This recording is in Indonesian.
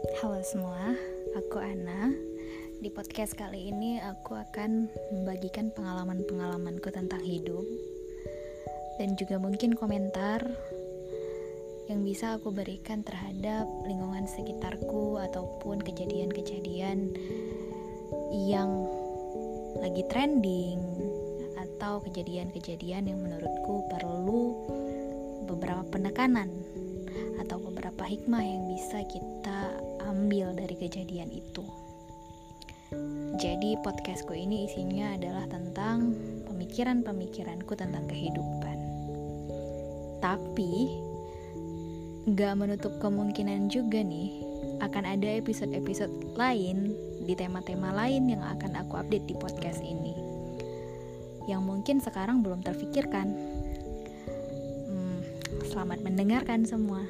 Halo semua, aku Ana. Di podcast kali ini aku akan membagikan pengalaman-pengalamanku tentang hidup dan juga mungkin komentar yang bisa aku berikan terhadap lingkungan sekitarku ataupun kejadian-kejadian yang lagi trending atau kejadian-kejadian yang menurutku perlu beberapa penekanan atau beberapa hikmah yang bisa kita ambil dari kejadian itu. Jadi podcastku ini isinya adalah tentang pemikiran-pemikiranku tentang kehidupan. Tapi gak menutup kemungkinan juga nih akan ada episode-episode lain di tema-tema lain yang akan aku update di podcast ini. Yang mungkin sekarang belum terfikirkan. Selamat mendengarkan semua.